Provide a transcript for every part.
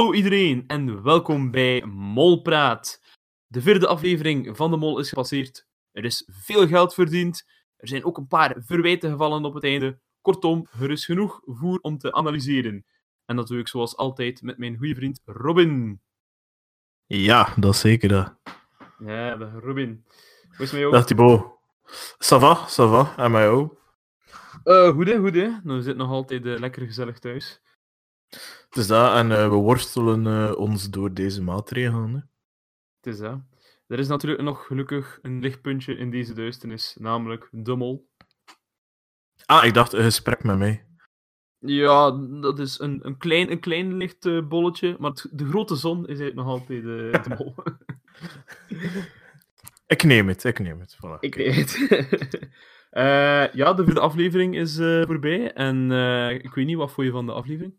Hallo iedereen en welkom bij Molpraat. De vierde aflevering van de Mol is gepasseerd. Er is veel geld verdiend. Er zijn ook een paar verwijten gevallen op het einde. Kortom, er is genoeg voer om te analyseren. En dat doe ik zoals altijd met mijn goede vriend Robin. Ja, dat is zeker dat. Ja, dag Robin. Hoe is het met jou? Dag Thibaut. Ça va, ça va. En mij ook. Eh, goed hè, goed hè. Nou, we zitten nog altijd eh, lekker gezellig thuis. Het is dat, en eh, we worstelen eh, ons door deze maatregelen. Hè. Het is dat. Er is natuurlijk nog gelukkig een lichtpuntje in deze duisternis, namelijk de mol. Ah, ik dacht een gesprek met mij. Ja, dat is een, een, klein, een klein licht bolletje, maar het- de grote zon is eigenlijk nog altijd eh, de mol. Ik neem het, ik neem het. Voilà. Ik weet het. Ja, de vierde aflevering is voorbij. En ik weet niet, wat vond je van de aflevering?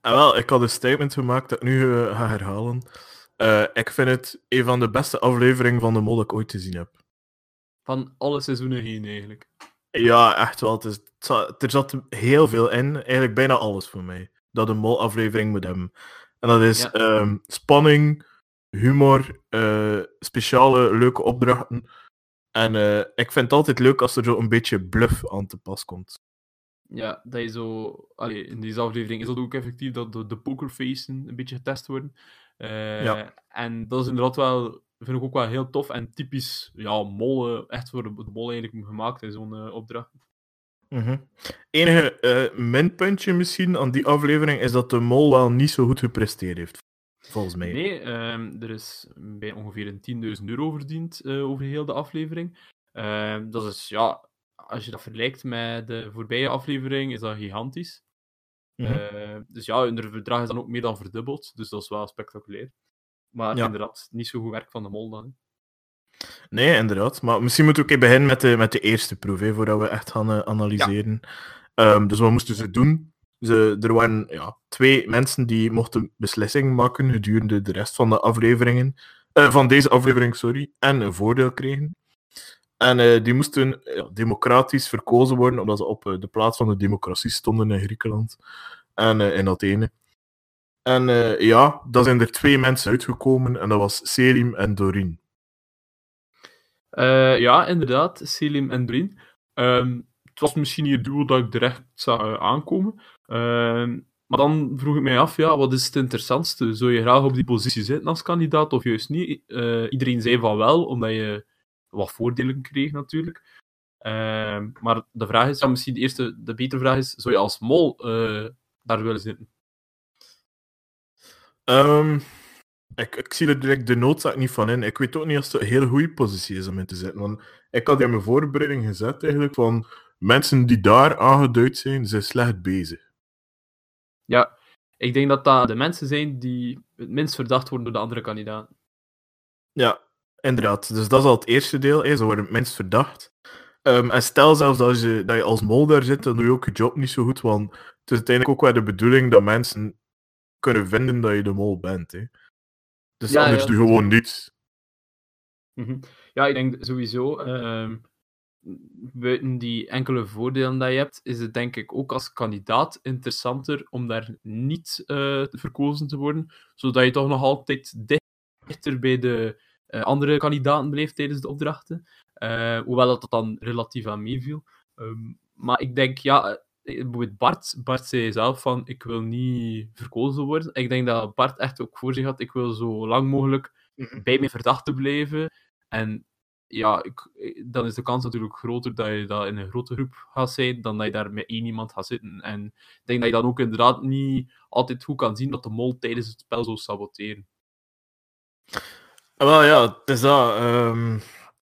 En wel, ik had een statement gemaakt dat ik nu eh, ga herhalen. Eh, ik vind het een van de beste afleveringen van de Mol dat ik ooit gezien heb. Van alle seizoenen heen, eigenlijk. Ja, echt wel. Het is, het zat- er zat heel veel in. Eigenlijk bijna alles voor mij. Dat een Mol-aflevering moet hebben. En dat is Ja. ehm, spanning, humor, eh, speciale leuke opdrachten. En ik vind het altijd leuk als er zo een beetje bluff aan te pas komt. Ja, dat je zo... Allee, in deze aflevering is dat ook effectief dat de, de pokerfacen een beetje getest worden. Eh, Ja. En dat is inderdaad wel... Vind ik ook wel heel tof en typisch, ja, mol, eh, echt voor de, de mol eigenlijk gemaakt in zo'n eh, opdracht. Mhm. Enige eh, minpuntje misschien aan die aflevering is dat de mol wel niet zo goed gepresteerd heeft. Volgens mij. Nee, ehm, er is bij ongeveer een 10.000 euro verdiend over heel de aflevering. Ehm, dat is, ja, als je dat vergelijkt met de voorbije aflevering, is dat gigantisch. Mhm. Eh, dus ja, hun bedrag is dan ook meer dan verdubbeld, dus dat is wel spectaculair. Maar Ja. inderdaad, niet zo goed werk van de mol dan. hè. Nee, inderdaad. Maar misschien moeten we ook even beginnen met de, met de eerste proef, hè, voordat we echt gaan eh, analyseren. Ehm, dus wat moesten ze doen? Ze, er waren ja, twee mensen die mochten beslissingen maken gedurende de rest van de afleveringen. eh, van deze aflevering, sorry. En een voordeel kregen. En eh, die moesten democratisch verkozen worden, omdat ze op eh, de plaats van de democratie stonden in Griekenland en eh, in Athene. En ja, dan zijn er twee mensen uitgekomen, en dat was Selim en Doreen. Ja, inderdaad, Selim en Drin. Ehm, het was misschien niet duo dat ik direct eh, aankomen. Ehm, maar dan vroeg ik mij af, ja, wat is het interessantste? Zou je graag op die positie zitten als kandidaat of juist niet? Iedereen zei van wel, omdat je wat voordelen kreeg natuurlijk. Ehm, maar de vraag is, ja, misschien de eerste, de betere vraag is, zou je als mol eh, daar willen zitten? Ehm, ik, ik zie er direct de noodzaak niet van in. Ik weet ook niet of het een heel goede positie is om in te zitten. Want ik had in mijn voorbereiding gezet eigenlijk van mensen die daar aangeduid zijn, zijn slecht bezig. Ja, ik denk dat dat de mensen zijn die het minst verdacht worden door de andere kandidaten. Ja, inderdaad. Dus dat is al het eerste deel. Hè. Ze worden het minst verdacht. Ehm, en stel zelfs dat je, dat je als mol daar zit, dan doe je ook je job niet zo goed. Want het is uiteindelijk ook wel de bedoeling dat mensen kunnen vinden dat je de mol bent. Hè. Dus Ja, anders ja. doe je gewoon niets. Mhm. Ja, ik denk sowieso, ehm, buiten die enkele voordelen dat je hebt, is het denk ik ook als kandidaat interessanter om daar niet eh, verkozen te worden, zodat je toch nog altijd dichter bij de andere kandidaten blijft tijdens de opdrachten. Eh, hoewel dat, dat dan relatief aan meeviel. Ehm, maar ik denk, ja, eh, bijvoorbeeld Bart, Bart zei zelf van, ik wil niet verkozen worden. Ik denk dat Bart echt ook voor zich had, ik wil zo lang mogelijk bij mijn verdachte blijven. En ja, ik, dan is de kans natuurlijk groter dat je dat in een grote groep gaat zijn, dan dat je daar met één iemand gaat zitten. En ik denk dat je dan ook inderdaad niet altijd goed kan zien dat de mol tijdens het spel zou saboteren. Ah, Wel ja, is ehm,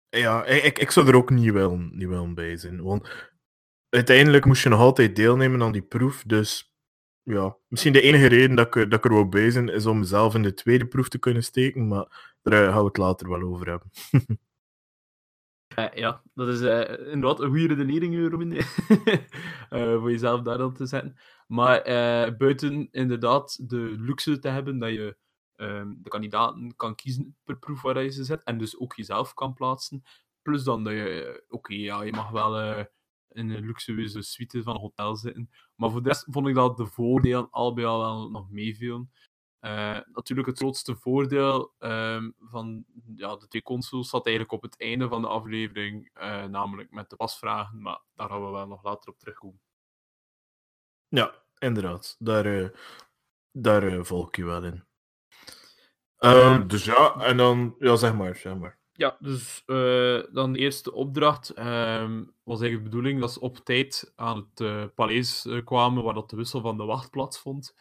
ja, ik, ik- zou er ook niet wel, niet wel bij zijn. Want uiteindelijk moest je nog altijd deelnemen aan die proef. Dus ja, misschien de enige reden dat ik, dat er wou bij zijn, is om mezelf in de tweede proef te kunnen steken. Maar daar eh, gaan we het later wel over hebben. Eh, ja, dat is eh, inderdaad een goede redenering, Robin. Voor jezelf daar te zetten. Maar buiten inderdaad de luxe te hebben dat je ehm, de kandidaten kan kiezen per proef waar je ze zet, en dus ook jezelf kan plaatsen. Plus dan dat je, eh, oké, ja, je mag wel eh, in een luxueuze suite van een hotel zitten. Maar voor de rest vond ik dat de voordelen al bij al wel nog meevielen. Uh, natuurlijk het grootste voordeel ehm, van ja, de twee consoles zat eigenlijk op het einde van de aflevering, namelijk met de pasvragen, maar daar gaan we wel nog later op terugkomen. Ja, inderdaad. Daar, daar volg ik je wel in. Ehm, dus ja, en dan, ja, zeg maar, zeg maar. Ja, dus dan de eerste opdracht ehm, was eigenlijk de bedoeling dat ze op tijd aan het uh, paleis kwamen waar dat de wissel van de wacht plaatsvond.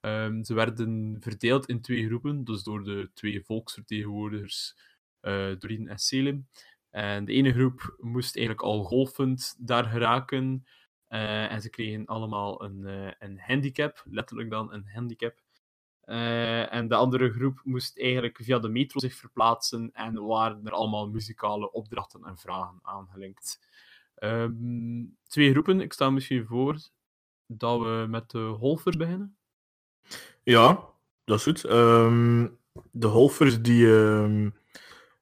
Um, ze werden verdeeld in twee groepen, dus door de twee volksvertegenwoordigers, uh, Doreen en Selim. En de ene groep moest eigenlijk al golfend daar geraken. En ze kregen allemaal een, een handicap, letterlijk dan een handicap. En de andere groep moest eigenlijk via de metro zich verplaatsen en waren er allemaal muzikale opdrachten en vragen aangelinkt. Um, twee groepen, ik stel misschien voor dat we met de golfers beginnen. Ja, dat is goed. Um, de Holfers die. Um,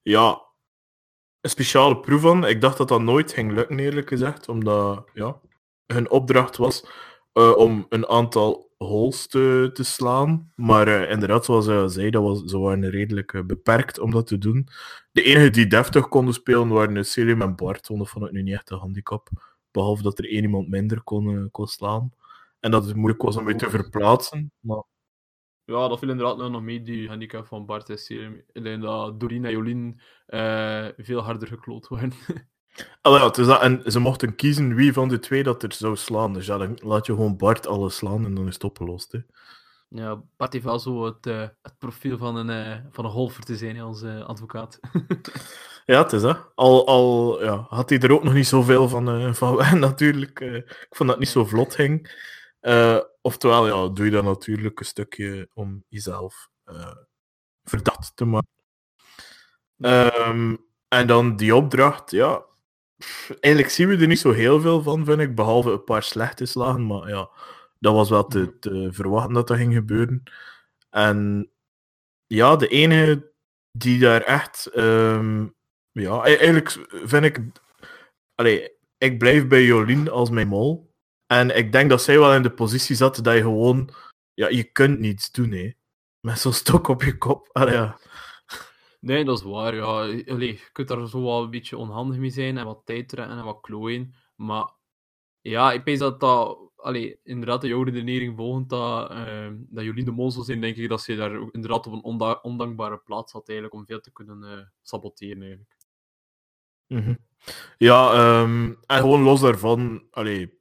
ja, een speciale proef van. Ik dacht dat dat nooit ging lukken, eerlijk gezegd. Omdat ja, hun opdracht was uh, om een aantal holes te, slaan. Maar uh, inderdaad, zoals hij zei, dat was, ze waren redelijk uh, beperkt om dat te doen. De enige die deftig konden spelen waren Selim en Bart. Want dat vond ik nu niet echt een handicap. Behalve dat er één iemand minder kon, kon slaan. En dat het moeilijk was om je te verplaatsen. Maar ja, dat viel inderdaad nog mee, die handicap van Bart en Serum. Alleen dat Doreen en Jolien veel harder gekloot worden. Ah, ja, dus dat, en ze mochten kiezen wie van de twee dat er zou slaan. Dus ja, dan laat je gewoon Bart alles slaan en dan is het opgelost. Hè. Ja, Bart heeft wel zo het, uh, het profiel van een, uh, van een golfer te zijn als advocaat. ja, het is dat. Al, al ja, had hij er ook nog niet zoveel van, van natuurlijk. ik vond dat niet zo vlot ging. Oftewel, ja, doe je dat natuurlijk een stukje om jezelf verdacht te maken. Um, en dan die opdracht, ja. Eigenlijk zien we er niet zo heel veel van, vind ik, behalve een paar slechte slagen. Maar ja, dat was wel te, te verwachten dat dat ging gebeuren. En ja, de enige die daar echt. Um, ja, e-, eigenlijk vind ik. Allee, ik blijf bij Jolien als mijn mol. En ik denk dat zij wel in de positie zat dat je gewoon... Ja, je kunt niets doen, hè. Met zo'n stok op je kop. Allee, ja. Nee, dat is waar. Ja. Allee, je kunt daar zo wel een beetje onhandig mee zijn en wat tijd en wat klooien. Maar ja, ik denk dat dat... Allee, inderdaad, de jouw redenering volgend dat, uh, dat jullie de mol zijn, denk ik dat ze daar inderdaad op een ondankbare plaats had eigenlijk, om veel te kunnen uh, saboteren, eigenlijk. -hmm. Ja, um, en gewoon los daarvan... Allee,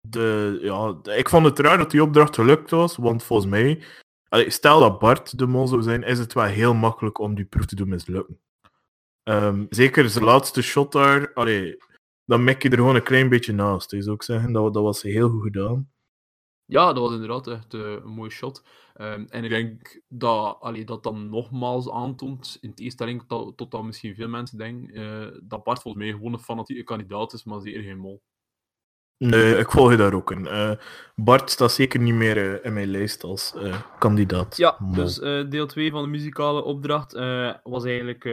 de, ja, ik vond het raar dat die opdracht gelukt was, want volgens mij, stel dat Bart de mol zou zijn, is het wel heel makkelijk om die proef te doen mislukken. Um, zeker zijn laatste shot daar, dan mek je er gewoon een klein beetje naast. zou ik zeggen, dat, dat was heel goed gedaan. Ja, dat was inderdaad echt uh, een mooie shot. Um, en ik denk dat dat dan nogmaals aantoont, in tegenstelling tot, tot dat misschien veel mensen denken, uh, dat Bart volgens mij gewoon een fanatieke kandidaat is, maar zeker geen mol. Nee, ik volg je daar ook in. Uh, Bart staat zeker niet meer uh, in mijn lijst als uh, kandidaat. Ja, dus deel 2 van de muzikale opdracht was eigenlijk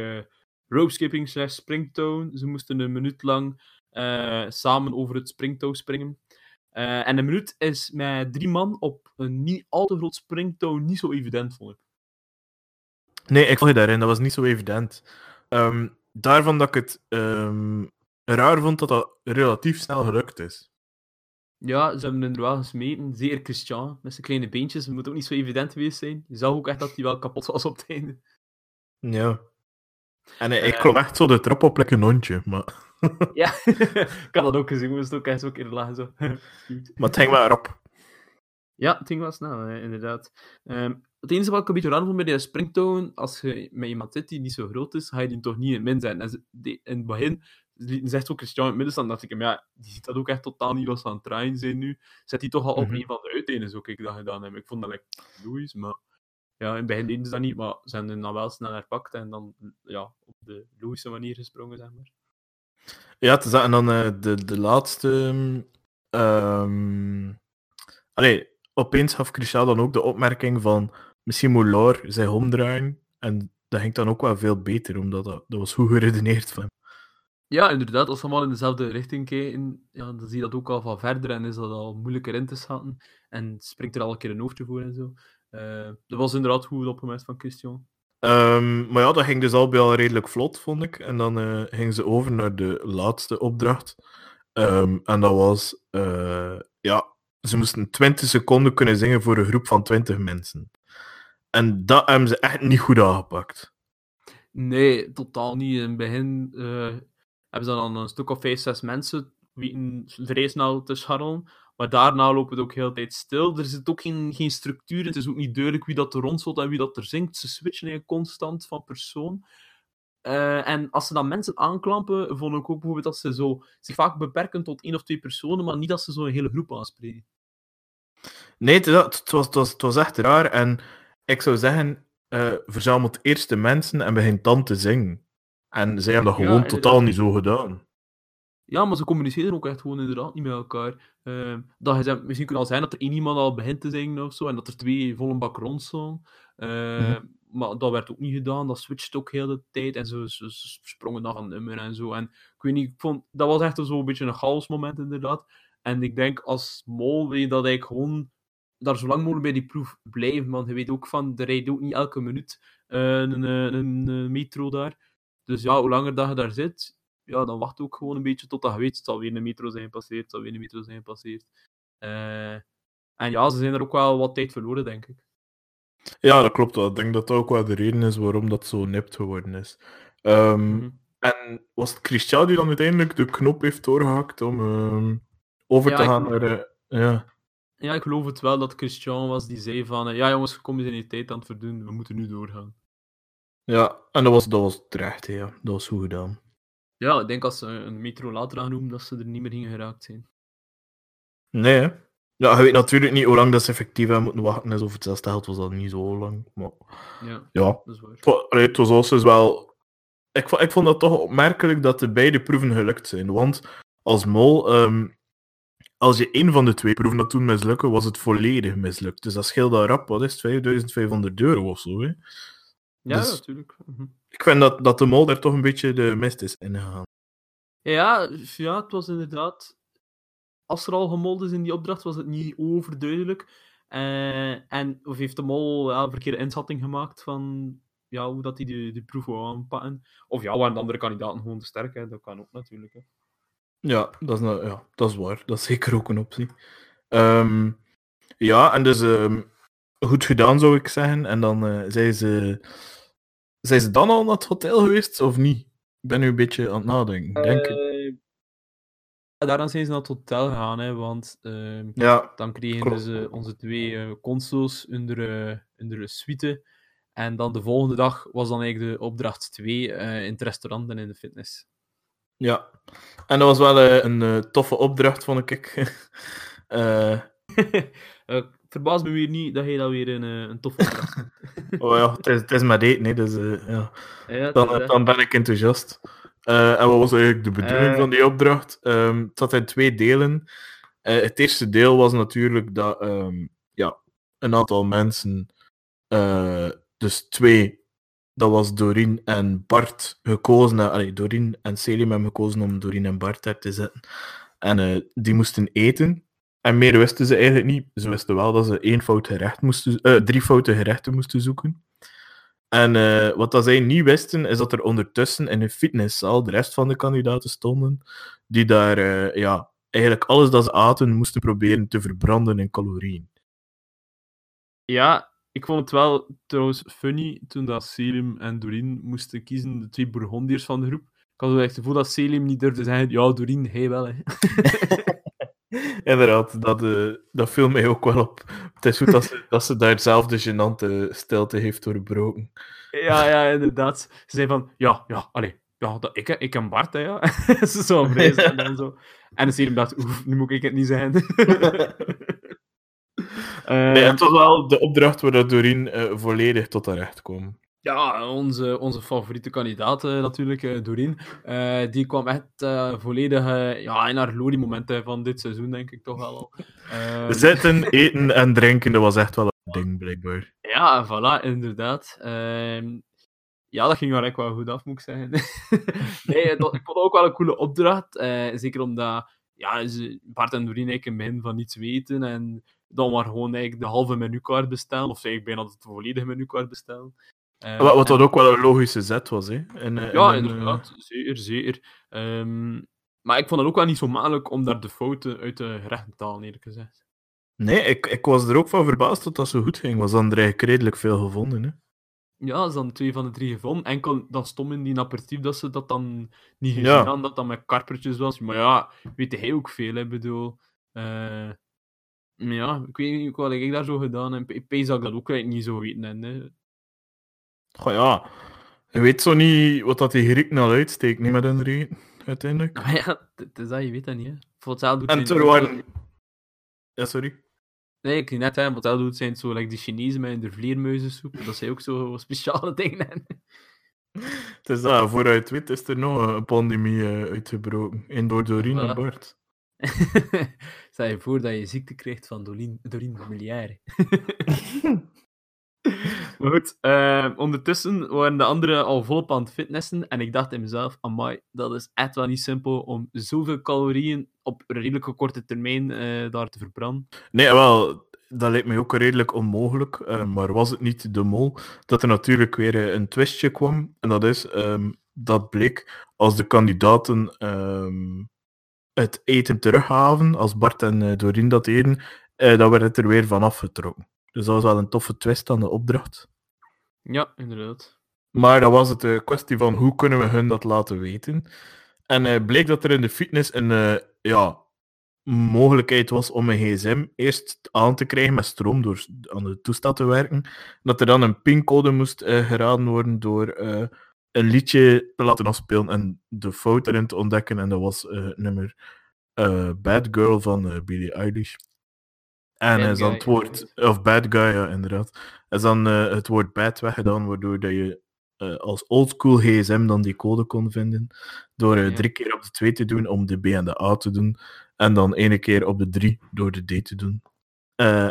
rope skipping slash springtone. Ze moesten een minuut lang samen over het springtouw springen. en een minuut is met drie man op een niet al te groot springtouw niet zo evident, vond ik. Nee, ik volg je daarin. Dat was niet zo evident. Um, daarvan dat ik het um, raar vond dat dat relatief snel gelukt is. Ja, ze hebben er wel gesmeten. Zeker Christian, met zijn kleine beentjes. Het moet ook niet zo evident geweest zijn. Je zag ook echt dat hij wel kapot was op het einde. Ja. En uh, ik kwam echt zo de trap op lekker een hondje, maar... ja, ik had dat ook gezien. We moesten ook echt zo een keer lachen. Zo. maar het ging wel erop. Ja, het ging wel snel, inderdaad. Um, het enige wat ik een beetje raar vond bij die springtoon, als je met iemand zit die niet zo groot is, ga je die toch niet in min zijn. En in het begin zegt ook Christian in het middenstand, dacht ik hem, ja, die ziet dat ook echt totaal niet los aan het draaien zijn nu. Zet hij toch al op mm -hmm. een van de uitenen, zo ik dat gedaan heb. Ik vond dat lekker Louis, maar ja, in het begin deden ze dat niet, maar zijn er dan wel snel herpakt en dan ja, op de Louise manier gesprongen, zeg maar. Ja, te en dan uh, de, de laatste... Um... Allee, opeens gaf Christian dan ook de opmerking van misschien moet Laur zijn omdraaien en dat ging dan ook wel veel beter, omdat dat, dat was goed geredeneerd van Ja, inderdaad. Als we allemaal in dezelfde richting kijken, ja, dan zie je dat ook al van verder en is dat al moeilijker in te schatten. En springt er al een keer een hoofdje voor en zo. Uh, dat was inderdaad goed opgemerkt van Christian. Um, maar ja, dat ging dus al bij al redelijk vlot, vond ik. En dan uh, gingen ze over naar de laatste opdracht. Um, en dat was, uh, ja, ze moesten 20 seconden kunnen zingen voor een groep van 20 mensen. En dat hebben ze echt niet goed aangepakt. Nee, totaal niet. In het begin hebben ze dan een stuk of 5, 6 mensen vrij snel te scharrelen. Maar daarna loopt het ook heel tijd stil. Er zit ook geen, geen structuur. Het is ook niet duidelijk wie dat er rondzult en wie dat er zingt. Ze switchen constant van persoon. Uh, en als ze dan mensen aanklampen, vond ik ook bijvoorbeeld dat ze zo zich vaak beperken tot één of twee personen, maar niet dat ze zo'n hele groep aanspreken. Nee, het, het, was, het, was, het was echt raar. En ik zou zeggen, uh, verzamelt eerst de mensen en begint dan te zingen. En zij hebben dat gewoon ja, totaal niet zo gedaan. Ja, maar ze communiceren ook echt gewoon inderdaad niet met elkaar. Uh, dat je, misschien kan al zijn dat er één iemand al begint te zingen of zo, en dat er twee vol een bak rondstaan. Uh, mm Maar dat werd ook niet gedaan, dat switcht ook heel de tijd, en ze, ze, ze sprongen naar een nummer en zo. En ik weet niet, ik vond, dat was echt zo een beetje een chaos moment inderdaad. En ik denk als mol wil je dat eigenlijk gewoon daar zo lang mogelijk bij die proef blijven, want je weet ook van, er rijdt ook niet elke minuut uh, een, een, een, metro daar. Dus ja, hoe langer dat je daar zit, ja, dan wacht ook gewoon een beetje totdat je weet, het zal weer een metro zijn gepasseerd, het zal weer een metro zijn gepasseerd. Uh, en ja, ze zijn er ook wel wat tijd verloren, denk ik. Ja, dat klopt wel. Ik denk dat dat ook wel de reden is waarom dat zo nipt geworden is. Um, mm -hmm. En was het Christian die dan uiteindelijk de knop heeft doorgehakt om uh, over ja, te gaan naar... Uh, ja. ja, ik geloof het wel dat Christian was die zei van ja jongens, kom je in die tijd aan het verdoen, we moeten nu doorgaan. Ja, en dat was, dat was terecht, ja. Dat was goed gedaan. Ja, ik denk als ze een metro later aannoemen, dat ze er niet meer gingen geraakt zijn. Nee, hè? Ja, je weet natuurlijk niet hoe lang dat ze effectief hebben moeten wachten. Is, of het zelfs was dat niet zo lang. Maar... Ja, ja. dat is waar. Het was also wel... Ik, ik vond dat toch opmerkelijk dat de beide proeven gelukt zijn. Want als mol, um, als je één van de twee proeven dat toen mislukken, was het volledig mislukt. Dus dat scheelde rap, wat is het, 5500 euro of zo. Hè? Ja, dus... natuurlijk. Mhm ik vind dat, dat de mol daar toch een beetje de mist is ingegaan. Ja, ja, het was inderdaad. Als er al gemold is in die opdracht, was het niet overduidelijk. Uh, en of heeft de mol ja, een verkeerde inschatting gemaakt van ja, hoe dat hij de, de proef wou aanpakken. Of ja, waren de andere kandidaten gewoon te sterk. Hè. Dat kan ook natuurlijk. Hè. Ja, dat is, nou, ja, dat is waar. Dat is zeker ook een optie. Um, ja, en dus um, goed gedaan zou ik zeggen. En dan uh, zei ze zijn ze dan al naar het hotel geweest of niet? Ik ben nu een beetje aan het nadenken. Denk uh, daaraan zijn ze naar het hotel gegaan, hè, want uh, ja, dan kregen ze onze twee uh, consoles onder, uh, onder de suite. En dan de volgende dag was dan eigenlijk de opdracht 2 in het restaurant en in de fitness. Ja, en dat was wel een toffe opdracht, vond ik. verbaast me weer niet dat hij dat weer een, een toffe opdracht Oh ja, het is, het is maar eten, dus uh, ja. ja dan, dan ben ik enthousiast. Uh, en wat was eigenlijk de bedoeling uh, van die opdracht? Um, het zat in twee delen. het eerste deel was natuurlijk dat um, ja, een aantal mensen, dus twee, dat was Doreen en Bart, gekozen. Allee, Doreen en Selim hebben gekozen om Doreen en Bart daar te zetten. En die moesten eten. En meer wisten ze eigenlijk niet. Ze wisten wel dat ze één fout gerecht moesten, uh, drie foute gerechten moesten zoeken. En uh, wat dat zij niet wisten, is dat er ondertussen in een fitnesszaal de rest van de kandidaten stonden, die daar uh, ja, eigenlijk alles dat ze aten moesten proberen te verbranden in calorieën. Ja, ik vond het wel trouwens funny toen dat Selim en Doreen moesten kiezen, de twee Bourgondiërs van de groep. Ik had echt het gevoel dat Selim niet durfde zeggen, ja, Doreen, hij wel, hè. Inderdaad, dat, uh, dat viel mij ook wel op. Het is goed dat ze, dat ze daar zelf de gênante stilte heeft doorbroken. Ja, ja, inderdaad. Ze zei van, ja, ja, allee, ja, dat, ik, ik en Bart, hè, ja. ze zo en dan zo. En dan zie je dacht, oef, nu moet ik het niet zijn. uh, nee, het was wel de opdracht waar Doreen uh, volledig tot haar recht kwam. Ja, onze, onze favoriete kandidaat uh, natuurlijk, uh, Doreen. Uh, die kwam echt volledig ja, in haar Lodi-momenten van dit seizoen, denk ik toch wel al. Zitten, eten en drinken, dat was echt wel een ding, blijkbaar. Ja, voilà, inderdaad. Ehm, ja, dat ging wel echt wel goed af, moet ik zeggen. nee, dat, ik vond het ook wel een coole opdracht. Eh, zeker omdat ja, Bart en Doreen eigenlijk in het begin van niets weten. En dan maar gewoon eigenlijk de halve menukaart bestellen. Of eigenlijk bijna het volledige menukaart bestellen. Uh, wat, wat dat ook wel een logische zet was, hè? In, uh, ja, in, inderdaad. Zeker, zeker. Um, maar ik vond het ook wel niet zo makkelijk om daar de fouten uit de gerechten te halen, eerlijk gezegd. Nee, ik, ik was er ook van verbaasd dat dat zo goed ging. Was dan er eigenlijk redelijk veel gevonden, hè? Ja, ze dan twee van de drie gevonden. Enkel dan stom in die aperitief dat ze dat dan niet gezien Ja. dat dat met karpertjes was. Maar ja, weet hij ook veel, hè. Ik bedoel... eh, maar ja, ik weet niet wat ik daar zo gedaan heb. Ik pees dat ik dat ook eigenlijk niet zo weten. En, hè. Goh ja, je weet zo niet wat dat die Grieken al uitsteekt, niet met hun reden, uiteindelijk. Maar ja, het is dat, je weet dat niet, hè. Voor hetzelfde En er waren... Ja, sorry. Nee, ik net, hè, wat dat doet zijn zo, like die Chinezen met de vleermuizensoep. Dat zijn ook zo speciale dingen. Het is dat, vooruit weet is er nog een pandemie eh, uitgebroken. In door Doreen en Voilà. Bart. Stel je voor dat je ziekte krijgt van Doreen, Doreen Familiare. maar goed, eh, ondertussen waren de anderen al volop aan het fitnessen. En ik dacht in mezelf, amai, dat is echt wel niet simpel om zoveel calorieën op een redelijke korte termijn eh, daar te verbranden. Nee, wel, dat lijkt mij ook redelijk onmogelijk. eh, maar was het niet de mol dat er natuurlijk weer eh, een twistje kwam? En dat is, ehm, dat bleek als de kandidaten ehm, het eten teruggaven, als Bart en Doreen dat deden, dan werd het er weer van afgetrokken. Dus dat was wel een toffe twist aan de opdracht. Ja, inderdaad. Maar dan was het een kwestie van hoe kunnen we hun dat laten weten. En eh, bleek dat er in de fitness een eh, ja, mogelijkheid was om een gsm eerst aan te krijgen met stroom door aan de toestel te werken. Dat er dan een pincode moest eh, geraden worden door eh, een liedje te laten afspelen en de fout erin te ontdekken. En dat was eh, nummer eh, Bad Girl van eh, Billie Eilish. En Bad is dan het woord, of Bad Guy, ja, inderdaad. Is dan eh, het woord bad weggedaan, waardoor dat je eh, als oldschool gsm dan die code kon vinden. Door eh, Ja. drie keer op de 2 te doen om de B en de A te doen. En dan ene keer op de 3 door de D te doen.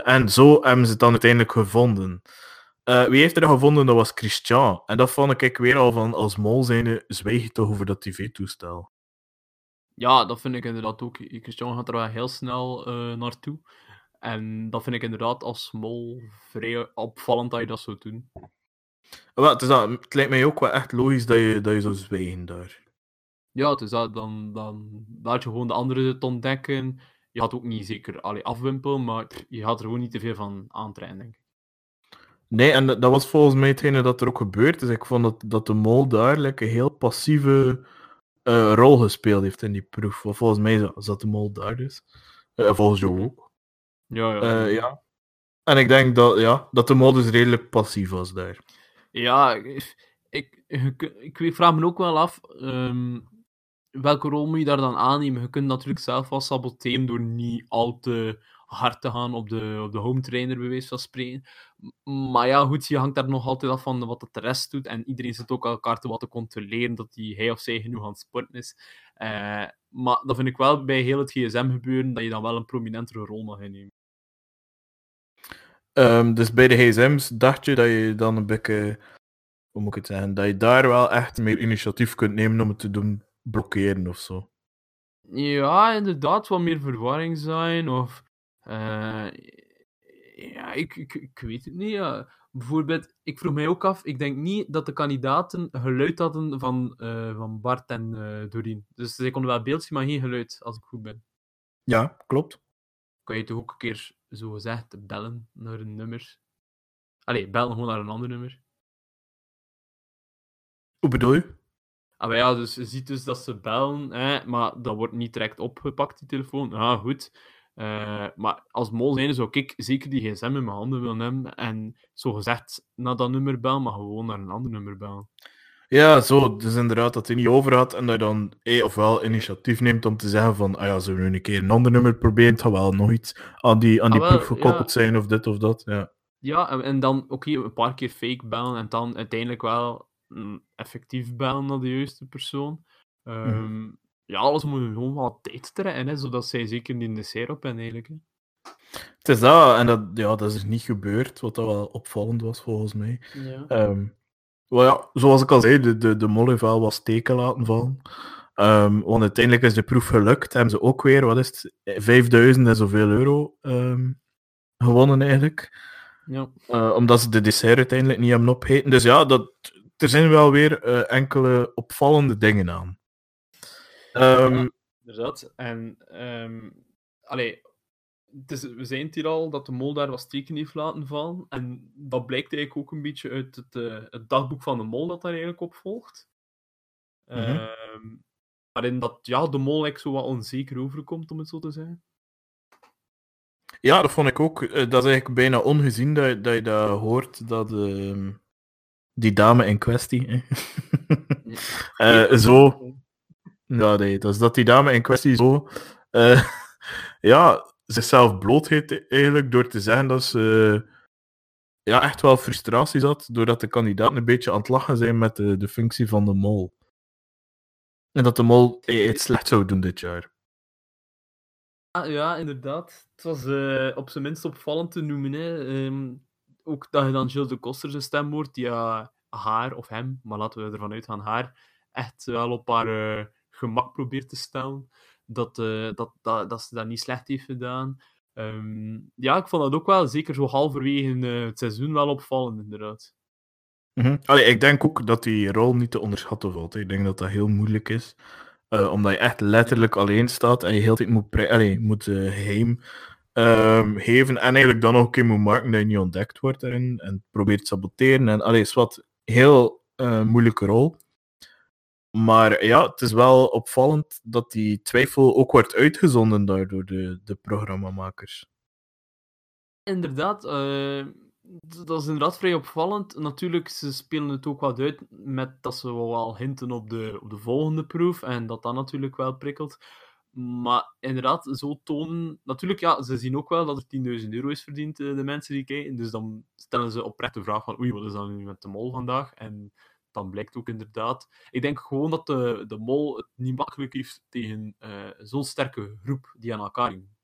En zo hebben ze het dan uiteindelijk gevonden. Wie heeft er gevonden? Dat was Christian. En dat vond ik weer al van, als mol zijnde, zwijg je toch over dat tv-toestel. Ja, dat vind ik inderdaad ook. Christian gaat er wel heel snel naartoe. En dat vind ik inderdaad als mol vrij opvallend dat je dat zou doen. Wel, het, is dat, het lijkt mij ook wel echt logisch dat je, dat je zou zwijgen daar. Ja, het is dat, dan, dan laat je gewoon de anderen het ontdekken. Je gaat ook niet zeker allee, afwimpelen, maar je gaat er gewoon niet te veel van aantrekken, denk ik. Nee, en dat was volgens mij hetgene dat er ook gebeurd is. Ik vond dat, dat de mol daar like, een heel passieve eh, rol gespeeld heeft in die proef. Volgens mij za- zat de mol daar dus. Eh, volgens jou ook. Ja, ja. Eh, ja. En ik denk dat, ja, dat de mol dus redelijk passief was daar. Ja, ik, ik, ik, ik vraag me ook wel af, ehm, welke rol moet je daar dan aannemen? Je kunt natuurlijk zelf wel saboteren door niet al te hard te gaan op de, op de home trainer, bij wijze van spreken. Maar ja, goed, je hangt daar nog altijd af van wat het de rest doet. En iedereen zit ook elkaar te wat te controleren dat die, hij of zij genoeg aan het sporten is. Eh, maar dan vind ik wel bij heel het gsm-gebeuren dat je dan wel een prominentere rol mag innemen. Ehm, dus bij de gsm's dacht je dat je dan een beetje, hoe moet ik het zeggen, dat je daar wel echt meer initiatief kunt nemen om het te doen blokkeren of zo. Ja, inderdaad, wat meer verwarring zijn. Of. eh, ja, ik, ik, ik weet het niet. Ja. Bijvoorbeeld, ik vroeg mij ook af, ik denk niet dat de kandidaten geluid hadden van, eh, van Bart en eh Doreen. Dus zij konden wel beeld zien, maar geen geluid, als ik goed ben. Ja, klopt. Kan je toch ook een keer, zo gezegd, bellen naar een nummer? Allee, bellen gewoon naar een ander nummer. Hoe bedoel je? Ah, maar ja, dus je ziet dus dat ze bellen, hè, maar dat wordt niet direct opgepakt, die telefoon. Ja, goed. Eh, maar als mol zijn zou ik zeker die gsm in mijn handen willen hebben en zo gezegd naar dat nummer bellen, maar gewoon naar een ander nummer bellen. Ja, zo. Dus inderdaad, dat hij niet over had en dat je dan eh, ofwel initiatief neemt om te zeggen van, ah ja, zullen we nu een keer een ander nummer proberen? Het gaat wel nog iets aan die, aan die Ah, wel, proef gekoppeld zijn of dit of dat. Ja. Ja, en, en dan oké, een paar keer fake bellen en dan uiteindelijk wel mm, effectief bellen naar de juiste persoon. Ehm, Ja, alles moet gewoon wat tijd trekken, hè, zodat zij zeker niet in de seer op zijn eigenlijk. Hè. Het is dat, en dat, ja, dat is niet gebeurd, wat dat wel opvallend was volgens mij. Ja. Ehm, well, ja, zoals ik al zei, de, de, de mol heeft wel wat steken laten vallen. Um, want uiteindelijk is de proef gelukt. Hebben ze ook weer, wat is het, 5000 en zoveel euro um, gewonnen eigenlijk. Ja. Uh, omdat ze de dessert uiteindelijk niet hebben opgeten. Dus ja, dat, er zijn wel weer uh, enkele opvallende dingen aan. Um, ja, inderdaad. En, allee, we zijn het hier al dat de mol daar wat steken heeft laten vallen. En dat blijkt eigenlijk ook een beetje uit het, uh, het dagboek van de mol dat daar eigenlijk op volgt. Mm -hmm. waarin dat ja, de mol eigenlijk zo wat onzeker overkomt, om het zo te zeggen. Ja, dat vond ik ook. Dat is eigenlijk bijna ongezien dat, dat je dat hoort, dat uh, die dame in kwestie uh, zo... Ja, nee, dat is dat die dame in kwestie zo... Ja, zichzelf blootgeeft eigenlijk door te zeggen dat ze ja, echt wel frustratie had, doordat de kandidaten een beetje aan het lachen zijn met de, de functie van de mol. En dat de mol het slecht zou doen dit jaar. Ah, ja, inderdaad. Het was uh, op zijn minst opvallend te noemen. Hè. Um, ook dat je dan Gilles de Koster zijn stem hoort, die haar, of hem, maar laten we ervan uitgaan, haar, echt wel op haar gemak probeert te stellen. Dat, dat, dat, dat ze dat niet slecht heeft gedaan. Um, ja, ik vond dat ook wel, zeker zo halverwege het seizoen, wel opvallend, inderdaad. -hmm. Allee, ik denk ook dat die rol niet te onderschatten valt. Ik denk dat dat heel moeilijk is. Uh, omdat je echt letterlijk alleen staat en je heel tijd moet, allee, moet uh, geven. En eigenlijk dan nog een keer moet maken dat je niet ontdekt wordt erin. En probeert te saboteren. En allee, is wat heel moeilijke rol. Maar ja, het is wel opvallend dat die twijfel ook wordt uitgezonden door de, de programmamakers. Inderdaad, uh, dat is inderdaad vrij opvallend. Natuurlijk, ze spelen het ook wat uit met dat ze wel hinten op de, op de volgende proef en dat dat natuurlijk wel prikkelt. Maar inderdaad, zo tonen... Natuurlijk, ja, ze zien ook wel dat er 10.000 euro is verdiend, eh, de mensen die kijken. Dus dan stellen ze oprecht de vraag van oei, wat is dan nu met de mol vandaag? En dan blijkt ook inderdaad... Ik denk gewoon dat de, de mol het niet makkelijk heeft tegen uh, zo'n sterke groep die aan elkaar hangt.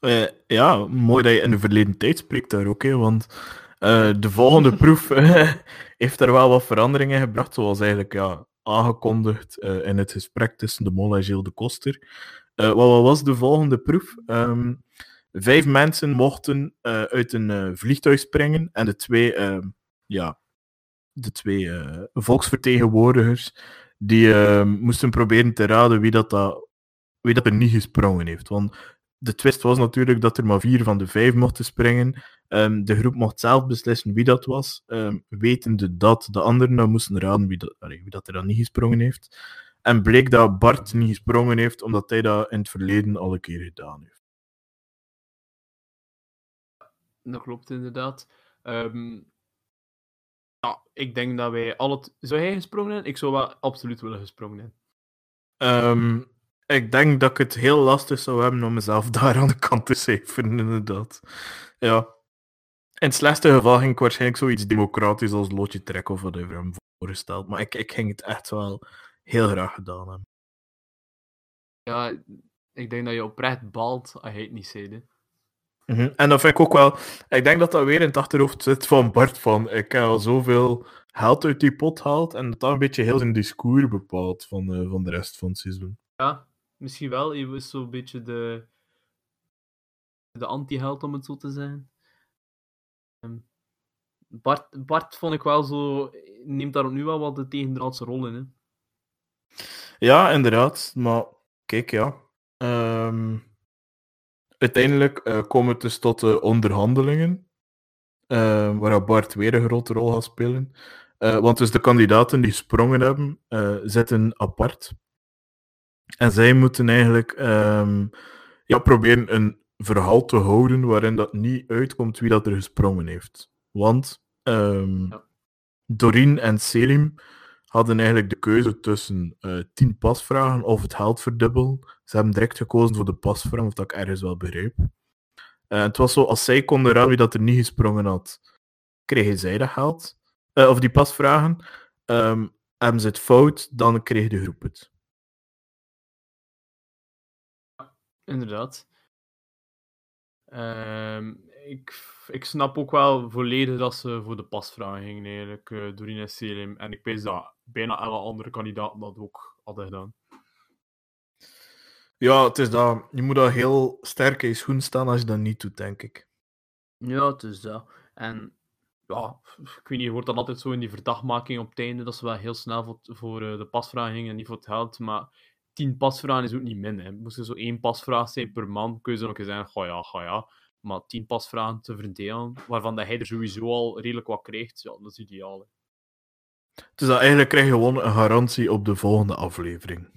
Uh, ja, mooi dat je in de verleden tijd spreekt daar ook, hè, want uh, de volgende proef heeft er wel wat veranderingen gebracht, zoals eigenlijk ja, aangekondigd in het gesprek tussen de Mol en Gilles de Koster. wat, wat was de volgende proef? Um, vijf mensen mochten uit een vliegtuig springen en de twee, ehm, ja, de twee volksvertegenwoordigers die ehm, moesten proberen te raden wie dat, dat, wie dat er niet gesprongen heeft. Want de twist was natuurlijk dat er maar vier van de vijf mochten springen. Um, de groep mocht zelf beslissen wie dat was, um, wetende dat de anderen dan moesten raden wie dat, wie dat er dan niet gesprongen heeft. En bleek dat Bart niet gesprongen heeft, omdat hij dat in het verleden al een keer gedaan heeft. Dat klopt inderdaad. Um, ja, ik denk dat wij al het... Zou hij gesprongen hebben? Ik zou wel absoluut willen gesprongen hebben. Ik denk dat ik het heel lastig zou hebben om mezelf daar aan de kant te cijferen, inderdaad. Ja. In het slechtste geval ging ik waarschijnlijk zoiets democratisch als Lotje Trek of whatever hem voorgesteld. Maar ik, ik ging het echt wel heel graag gedaan hebben. Ja, ik denk dat je oprecht balt als je het niet zei. Mm -hmm. En dat vind ik ook wel... Ik denk dat dat weer in het achterhoofd zit van Bart, van ik heb al zoveel geld uit die pot gehaald en dat dat een beetje heel zijn discours bepaalt van, uh, van de rest van het seizoen. Ja, Misschien wel. Je is zo'n beetje de, de anti-held, om het zo te zeggen. Ehm, Bart, Bart vond ik wel zo. Neemt daar nu wel wat de tegendraadse rol in. Hè? Ja, inderdaad. Maar kijk, ja. Um, uiteindelijk uh, komen we dus tot de onderhandelingen. Uh, waar Bart weer een grote rol gaat spelen. Uh, want dus de kandidaten die gesprongen hebben, zitten apart. En zij moeten eigenlijk um, ja, proberen een verhaal te houden waarin dat niet uitkomt wie dat er gesprongen heeft. Want um, ja. Doreen en Selim hadden eigenlijk de keuze tussen uh, tien pasvragen of het geld verdubbelen. Ze hebben direct gekozen voor de pasvraag, of dat ik ergens wel begreep. Uh, het was zo, als zij konden raden wie dat er niet gesprongen had, kregen zij dat geld. Uh, of die pasvragen. Um, hebben ze het fout, dan kreeg de groep het. Inderdaad. Um, ik, ik snap ook wel volledig dat ze voor de pasvraag gingen, eigenlijk, uh, Doreen en Selim. En ik weet dat bijna alle andere kandidaten dat ook hadden gedaan. Ja, het is dat. Je moet dat heel sterk in je schoen staan als je dat niet doet, denk ik. Ja, het is dat. En ja, ik weet niet, je hoort dan altijd zo in die verdachtmaking op het einde dat ze wel heel snel voor, voor uh, de pasvraag gingen en niet voor het geld. Maar tien pasvragen is ook niet min. Hè. Moest er zo één pasvraag zijn per man, kun je zo nog eens zeggen, ga ja, ga ja. Maar tien pasvragen te verdelen, waarvan dat hij er sowieso al redelijk wat krijgt, ja, dat is ideaal. Hè. Dus dat eigenlijk krijg je gewoon een garantie op de volgende aflevering.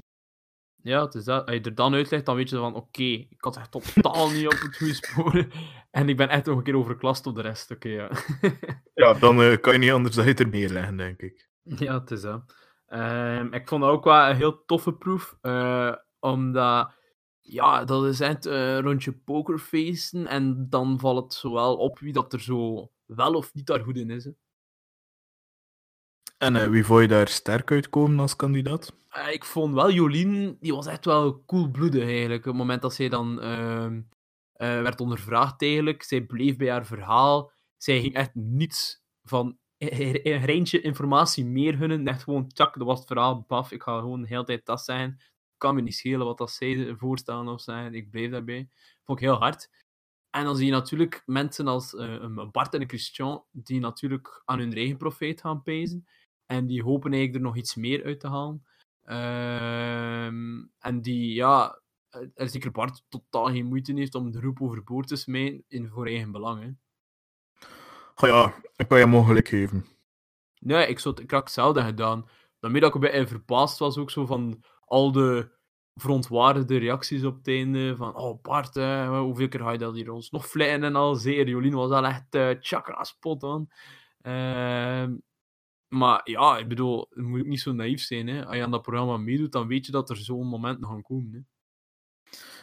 Ja, het is dat. Als je er dan uitlegt, dan weet je van, oké, ik had echt totaal niet op het goede spoor. En ik ben echt nog een keer overklast op de rest. Oké, ja. ja, dan uh, kan je niet anders dan je er meer leggen, denk ik. Ja, het is dat. Um, ik vond dat ook wel een heel toffe proef. Uh, omdat, ja, dat is echt een rondje pokerfeesten. En dan valt het zowel op wie dat er zo wel of niet daar goed in is. Hè. En uh, wie vond je daar sterk uitkomen als kandidaat? Uh, ik vond wel Jolien, die was echt wel coolbloedig eigenlijk. Op het moment dat zij dan uh, werd ondervraagd eigenlijk, zij bleef bij haar verhaal. Zij ging echt niets van een reintje informatie meer hunnen. Echt gewoon, tjak, dat was het verhaal, baf, ik ga gewoon de hele tijd dat zijn. Kan me niet schelen wat dat zij voorstellen of zijn. Ik bleef daarbij. Vond ik heel hard. En dan zie je natuurlijk mensen als uh, Bart en Christian, die natuurlijk aan hun eigen gaan pezen. En die hopen eigenlijk er nog iets meer uit te halen. Uh, en die, ja, er zeker Bart totaal geen moeite heeft om de roep overboord te smijten in voor eigen belang. Hè. Oh ja, ik kan je mogelijk geven. Nee, ik, zou, ik had hetzelfde gedaan. Daarmee dat ik een beetje verbaasd was ook zo van al de verontwaardigde reacties op het einde. Van, oh Bart, hoeveel keer ga je dat hier ons nog vleien en al zeer. Jolien was al echt chakra spot on. Uh, maar ja, ik bedoel, het moet niet zo naïef zijn. Hè. Als je aan dat programma meedoet, dan weet je dat er zo'n moment gaan komen. Hè.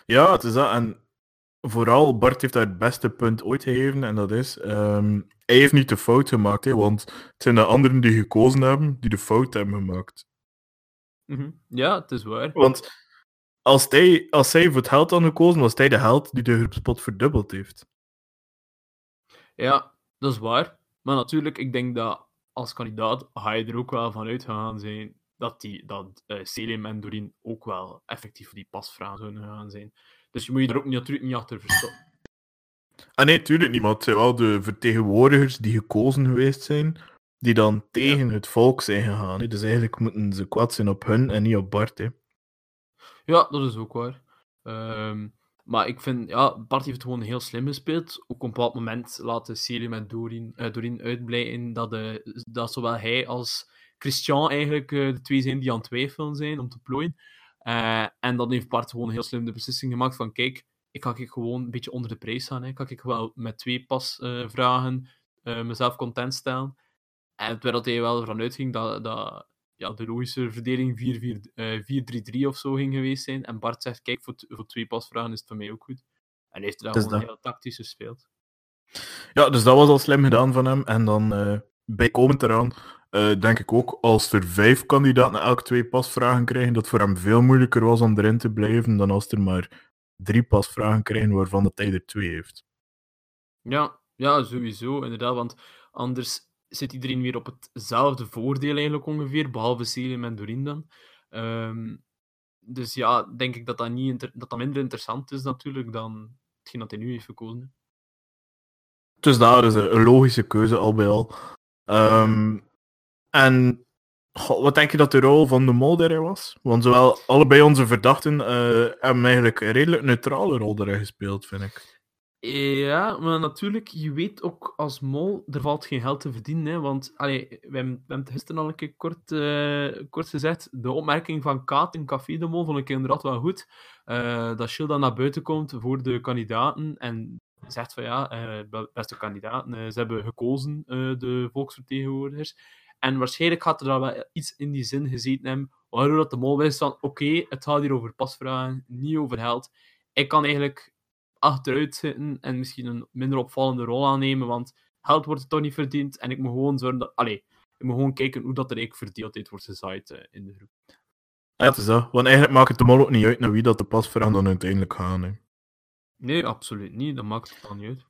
Ja, het is dat. En vooral, Bart heeft daar het beste punt ooit gegeven. En dat is, um, hij heeft niet de fout gemaakt. Hè, want het zijn de anderen die gekozen hebben, die de fout hebben gemaakt. Mm -hmm. Ja, het is waar. Want als hij, als hij voor het held had gekozen, was hij de held die de hupspot verdubbeld heeft. Ja, dat is waar. Maar natuurlijk, ik denk dat als kandidaat ga je er ook wel van uitgegaan zijn dat, die, dat uh, Selim en Doreen ook wel effectief die pasvragen zouden gaan zijn. Dus je moet je er ook natuurlijk niet achter verstoppen. Ah nee, tuurlijk niet, maar het zijn wel de vertegenwoordigers die gekozen geweest zijn, die dan tegen het volk zijn gegaan. Hè. Dus eigenlijk moeten ze kwaad zijn op hun en niet op Bart. Hè. Ja, dat is ook waar. Um, maar ik vind, ja, Bart heeft het gewoon heel slim gespeeld. Ook op een bepaald moment laten Selim en Doreen, uh, Doreen uitblijken dat, uh, dat zowel hij als Christian eigenlijk uh, de twee zijn die aan het twijfelen zijn om te plooien. en dan heeft Bart gewoon heel slim de beslissing gemaakt van, kijk, ik ga ik gewoon een beetje onder de prijs gaan. Hè. Kan ik wel met twee pasvragen mezelf content stellen. En terwijl hij wel ervan uitging dat, dat ja, de logische verdeling 4-3-3 uh, of zo ging geweest zijn. En Bart zegt, kijk, voor, voor twee pasvragen is het voor mij ook goed. En hij heeft daar gewoon dat... heel tactisch gespeeld. Ja, dus dat was al slim gedaan van hem. En dan uh, bijkomend eraan, uh, denk ik ook, als er vijf kandidaten elk twee pasvragen krijgen, dat voor hem veel moeilijker was om erin te blijven dan als er maar drie pasvragen krijgen waarvan dat hij er twee heeft. Ja, ja, sowieso, inderdaad. Want anders zit iedereen weer op hetzelfde voordeel eigenlijk ongeveer, behalve Selim en Doreen dan. Um, dus ja, denk ik dat dat, niet dat dat minder interessant is natuurlijk dan hetgeen dat hij nu heeft gekozen. Dus daar is een logische keuze al bij al. Um, en wat denk je dat de rol van de Mol was? Want zowel allebei onze verdachten uh, hebben eigenlijk een redelijk neutrale rol daarin gespeeld, vind ik. Ja, maar natuurlijk, je weet ook als mol, er valt geen geld te verdienen. Hè, want allee, we, hebben, gisteren al een keer kort, uh, kort gezegd. De opmerking van Kaat in Café de Mol vond ik inderdaad wel goed. Uh, dat Shield dan naar buiten komt voor de kandidaten en zegt van ja, uh, beste kandidaten, ze hebben gekozen, de volksvertegenwoordigers. En waarschijnlijk gaat er dan wel iets in die zin gezeten hebben, waardoor dat de mol wist van oké, het gaat hier over pasvragen, niet over geld. Ik kan eigenlijk achteruit zitten en misschien een minder opvallende rol aannemen, want geld wordt er toch niet verdiend en ik moet gewoon zorgen dat... Allee, ik moet gewoon kijken hoe dat er eigenlijk verdeeldheid wordt gezaaid uh, in de groep. Ja, het is dat. Want eigenlijk maakt het de mol ook niet uit naar wie dat de pasvragen dan uiteindelijk gaan. Hè. Nee, absoluut niet. Dat maakt het dan niet uit.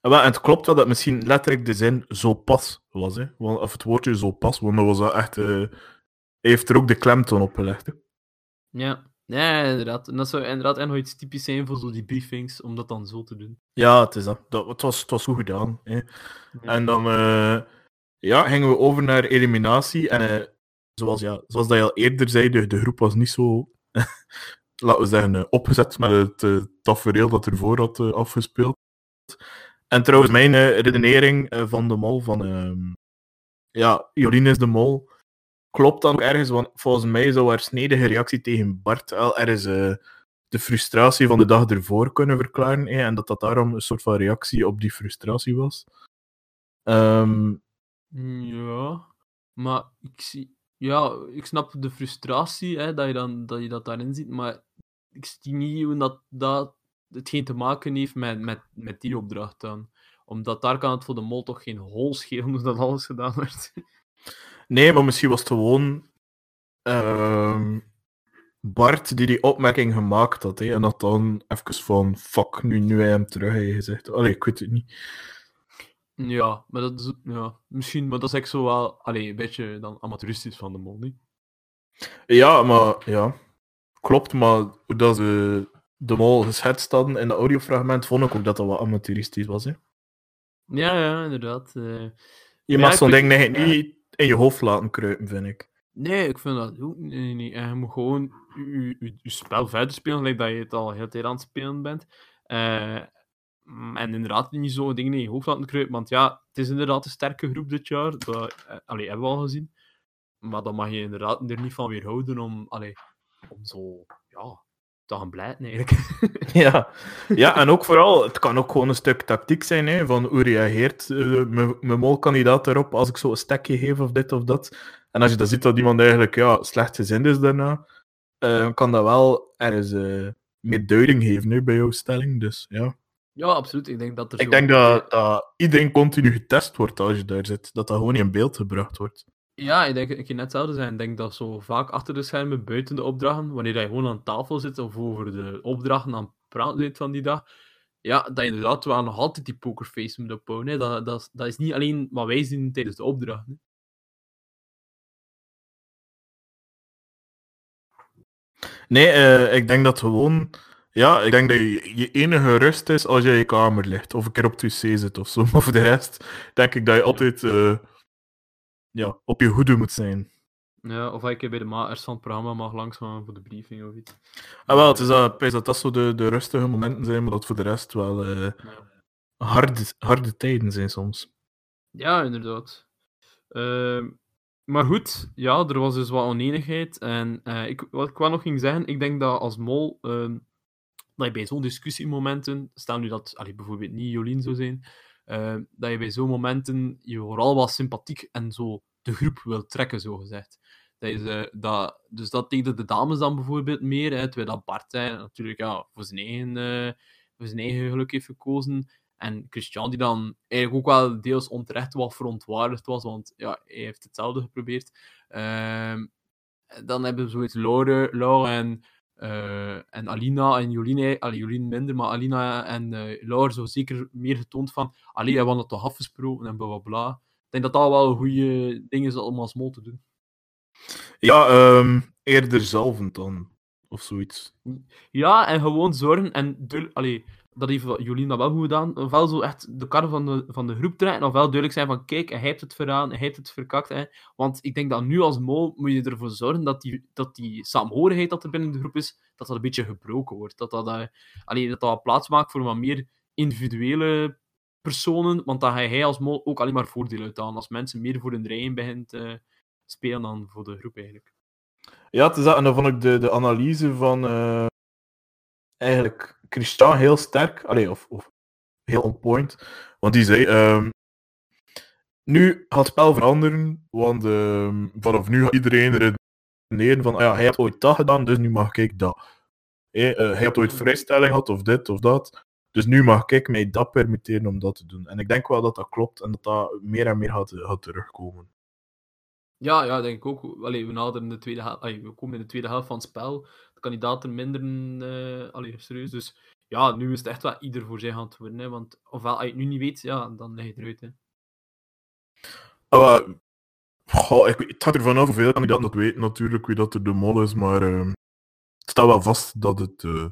Ja, en het klopt wel dat misschien letterlijk de zin zo pas was. Hè? Want, of het woordje zo pas, want dat was echt... eh, hij heeft er ook de klemtoon op gelegd. Hè? Ja. Ja, inderdaad. En dat zou inderdaad echt nog iets typisch zijn voor zo die briefings, om dat dan zo te doen. Ja, het is dat. dat het, was, het was goed gedaan. Hè? En dan eh, ja, gingen we over naar eliminatie. En eh, zoals, ja, zoals dat je al eerder zei, de, de groep was niet zo, laten we zeggen, eh, opgezet met het uh, tafereel dat ervoor had afgespeeld. En trouwens, mijn redenering van de mol, van ehm, ja, Jolien is de mol, klopt dan ook ergens, want volgens mij zou haar snedige reactie tegen Bart wel ergens eh, de frustratie van de dag ervoor kunnen verklaren. en dat dat daarom een soort van reactie op die frustratie was. Ehm, Ja, maar ik zie... Ja, ik snap de frustratie, hè, dat, je dan, dat je dat daarin ziet, maar ik zie niet hoe dat, dat hetgeen te maken heeft met, met, met die opdracht dan. Omdat daar kan het voor de mol toch geen hol schelen dat alles gedaan werd. Nee, maar misschien was het gewoon ehm, Bart die die opmerking gemaakt had. Hè, en dat dan even van fuck, nu, nu hij hem terug heeft gezegd. Allee, ik weet het niet. Ja, maar dat is... Ja, misschien, maar dat is echt zo wel... Allee, een beetje dan amateuristisch van de mol, niet? Ja, maar ja, klopt. Maar hoe dat ze de mol geschetst hadden in de audiofragment, vond ik ook dat dat wat amateuristisch was. Hè. Ja, ja, inderdaad. eh. Je mag zo'n ding niet in je hoofd laten kruipen, vind ik. Nee, ik vind dat ook. En je moet gewoon je, spel verder spelen, gelijk dat je het al heel tijd aan het spelen bent. Eh, en inderdaad niet zo dingen in je hoofd laten kruipen, want ja, het is inderdaad een sterke groep dit jaar. Dat eh, hebben we al gezien. Maar dan mag je inderdaad er niet van weerhouden om, allee, om zo ja, te gaan blijten, eigenlijk. Ja. ja, en ook vooral, het kan ook gewoon een stuk tactiek zijn, hè, van hoe reageert eh, mijn molkandidaat erop als ik zo een stekje geef of dit of dat. En als je dan ziet dat iemand eigenlijk ja, slecht gezind is daarna, eh, kan dat wel ergens eh, meer duiding geven hè, bij jouw stelling. Dus ja. ja, absoluut. Ik denk dat er Ik zo- denk dat, dat iedereen continu getest wordt als je daar zit. Dat dat gewoon niet in beeld gebracht wordt. Ja, ik denk dat je net hetzelfde zijn. Ik denk dat zo vaak achter de schermen, buiten de opdrachten, wanneer je gewoon aan tafel zit of over de opdrachten aan het praten bent van die dag, ja, dat je inderdaad wel nog altijd die pokerface moet opbouwen. Dat, dat, is- niet alleen wat wij zien tijdens de opdrachten. Nee, eh, ik denk dat gewoon... Ja, ik denk dat je, je enige rust is als je in je kamer ligt. Of een keer op het wc zit of zo. Maar voor de rest denk ik dat je altijd eh, ja, op je hoede moet zijn. Ja, of ik bij de makers van het programma mag langsgaan voor de briefing of iets. Ah, wel, het is dat, dat dat zo de, de rustige momenten zijn, maar dat voor de rest wel eh, Ja. harde, harde tijden zijn soms. Ja, inderdaad. Ehm, maar goed, ja, er was dus wat oneenigheid. En eh, ik, wat ik wel nog ging zeggen, ik denk dat als mol, ehm, dat je bij zo'n discussiemomenten, stel nu dat allee, bijvoorbeeld niet Jolien zou zijn, eh, dat je bij zo'n momenten je vooral wat sympathiek en zo de groep wil trekken, zo gezegd. Dat is, eh, dat, dus dat deden de dames dan bijvoorbeeld meer, hè, terwijl dat Bart hè, natuurlijk ja, voor, zijn eigen, eh, voor zijn eigen geluk heeft gekozen. En Christian, die dan eigenlijk ook wel deels onterecht wat verontwaardigd was, want ja, hij heeft hetzelfde geprobeerd. Ehm, dan hebben we zoiets Laure, Laure en, en Alina en Jolien, eh, allee, Jolien minder, maar Alina en eh Laure zo zeker meer getoond van, allee, we hadden het toch afgesproken en bla bla bla. Ik denk dat dat wel een goede dingen is om als mol te doen. Ja, ehm, eerder zalvend dan. Of zoiets. Ja, en gewoon zorgen en duidelijk, allee, dat heeft dat wel goed gedaan. Ofwel zo echt de kar van de, van de groep trekken, ofwel duidelijk zijn van kijk, hij heeft het veraan, hij heeft het verkakt. Hè. Want ik denk dat nu als mol moet je ervoor zorgen dat die, dat die saamhorigheid dat er binnen de groep is, dat dat een beetje gebroken wordt. Dat dat, allee, dat, dat plaats maakt voor wat meer individuele personen, want dan ga hij als mol ook alleen maar voordeel uithalen. Als mensen meer voor hun rijen begint te spelen dan voor de groep eigenlijk. Ja, dat. En dan vond ik de, de analyse van eh, eigenlijk Christian heel sterk. Allee, of, of heel on point. Want die zei: ehm, Nu gaat het spel veranderen, want ehm, vanaf nu gaat iedereen redeneren van: ah ja, hij heeft ooit dat gedaan, dus nu mag ik dat. Eh, hij had ooit vrijstelling gehad, of dit of dat. Dus nu mag ik mij dat permitteren om dat te doen. En ik denk wel dat dat klopt en dat dat meer en meer gaat, terugkomen. Ja, ja, denk ik ook. Allee, we, naderen de tweede hel- allee, we komen in de tweede helft van het spel. Kandidaten minderen uh, allee, serieus. Dus ja, nu is het echt wel ieder voor zich aan het worden. Hè, want ofwel, als je het nu niet weet, ja, dan leg je eruit. Hè. Uh, goh, ik, het gaat ervan af hoeveel kandidaten dat weten, natuurlijk, wie dat er de mol is, maar uh, het staat wel vast dat het uh,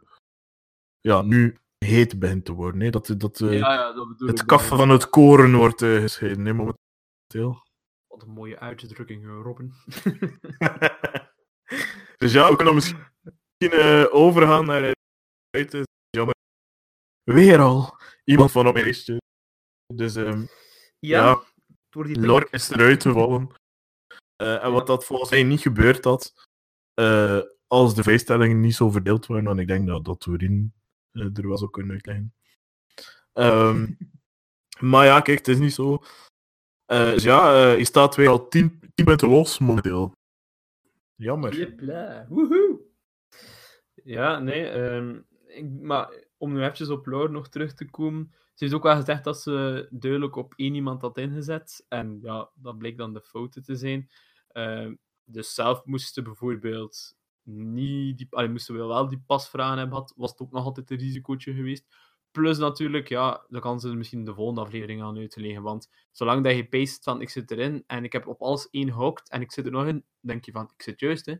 ja, nu heet begint te worden. Hè? Dat, dat, ja, ja, dat het kaf van het koren wordt gescheiden, hè, momenteel. Wat een mooie uitdrukking, Robin. dus ja, we kunnen misschien overgaan naar het jammer. Weer al iemand van op mijn lijstje. Dus um, ja, ja Lor is eruit gevallen. Uh, en wat dat volgens mij niet gebeurd had, uh, als de vrijstellingen niet zo verdeeld waren, want ik denk dat dat uh, er wel zou kunnen uitleggen. Um, maar ja, kijk, het is niet zo. dus ja, je staat weer al 10 punten los momenteel. Jammer. Jepla, woehoe! Ja, nee, ik, maar om nu eventjes op Lore nog terug te komen. Ze heeft ook wel gezegd dat ze duidelijk op één iemand had ingezet. En ja, dat bleek dan de fouten te zijn. Uh, dus zelf moesten bijvoorbeeld niet die, moesten we wel die pasvragen hebben gehad, was het ook nog altijd een risicootje geweest. Plus natuurlijk, ja, dan kan ze misschien de volgende aflevering aan uitleggen. Want zolang dat je paste van ik zit erin en ik heb op alles één hokt en ik zit er nog in, denk je van ik zit juist, hè.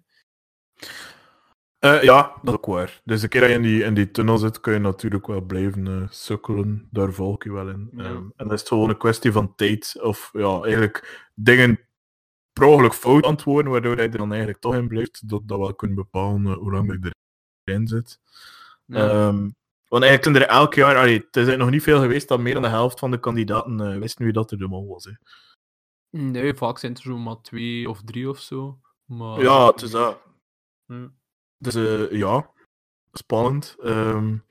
Uh, ja, dat is ook waar. Dus de keer dat je in die, in die tunnel zit, kun je natuurlijk wel blijven uh, sukkelen. Daar volg je wel in. Ja. Um, en dan is het gewoon een kwestie van tijd. Of ja, eigenlijk dingen per ongeluk fout antwoorden, waardoor hij er dan eigenlijk toch in blijft. Dat dat wel kunt bepalen uh, hoe lang je erin zit. Ja. Um, want eigenlijk zijn er elk jaar... Allee, het is nog niet veel geweest dat meer dan de helft van de kandidaten wisten wie dat er de man was. Hè. Nee, vaak zijn er zo maar twee of drie of zo. Maar... Ja, het is dat. Hm. Dus uh, ja, spannend. Um,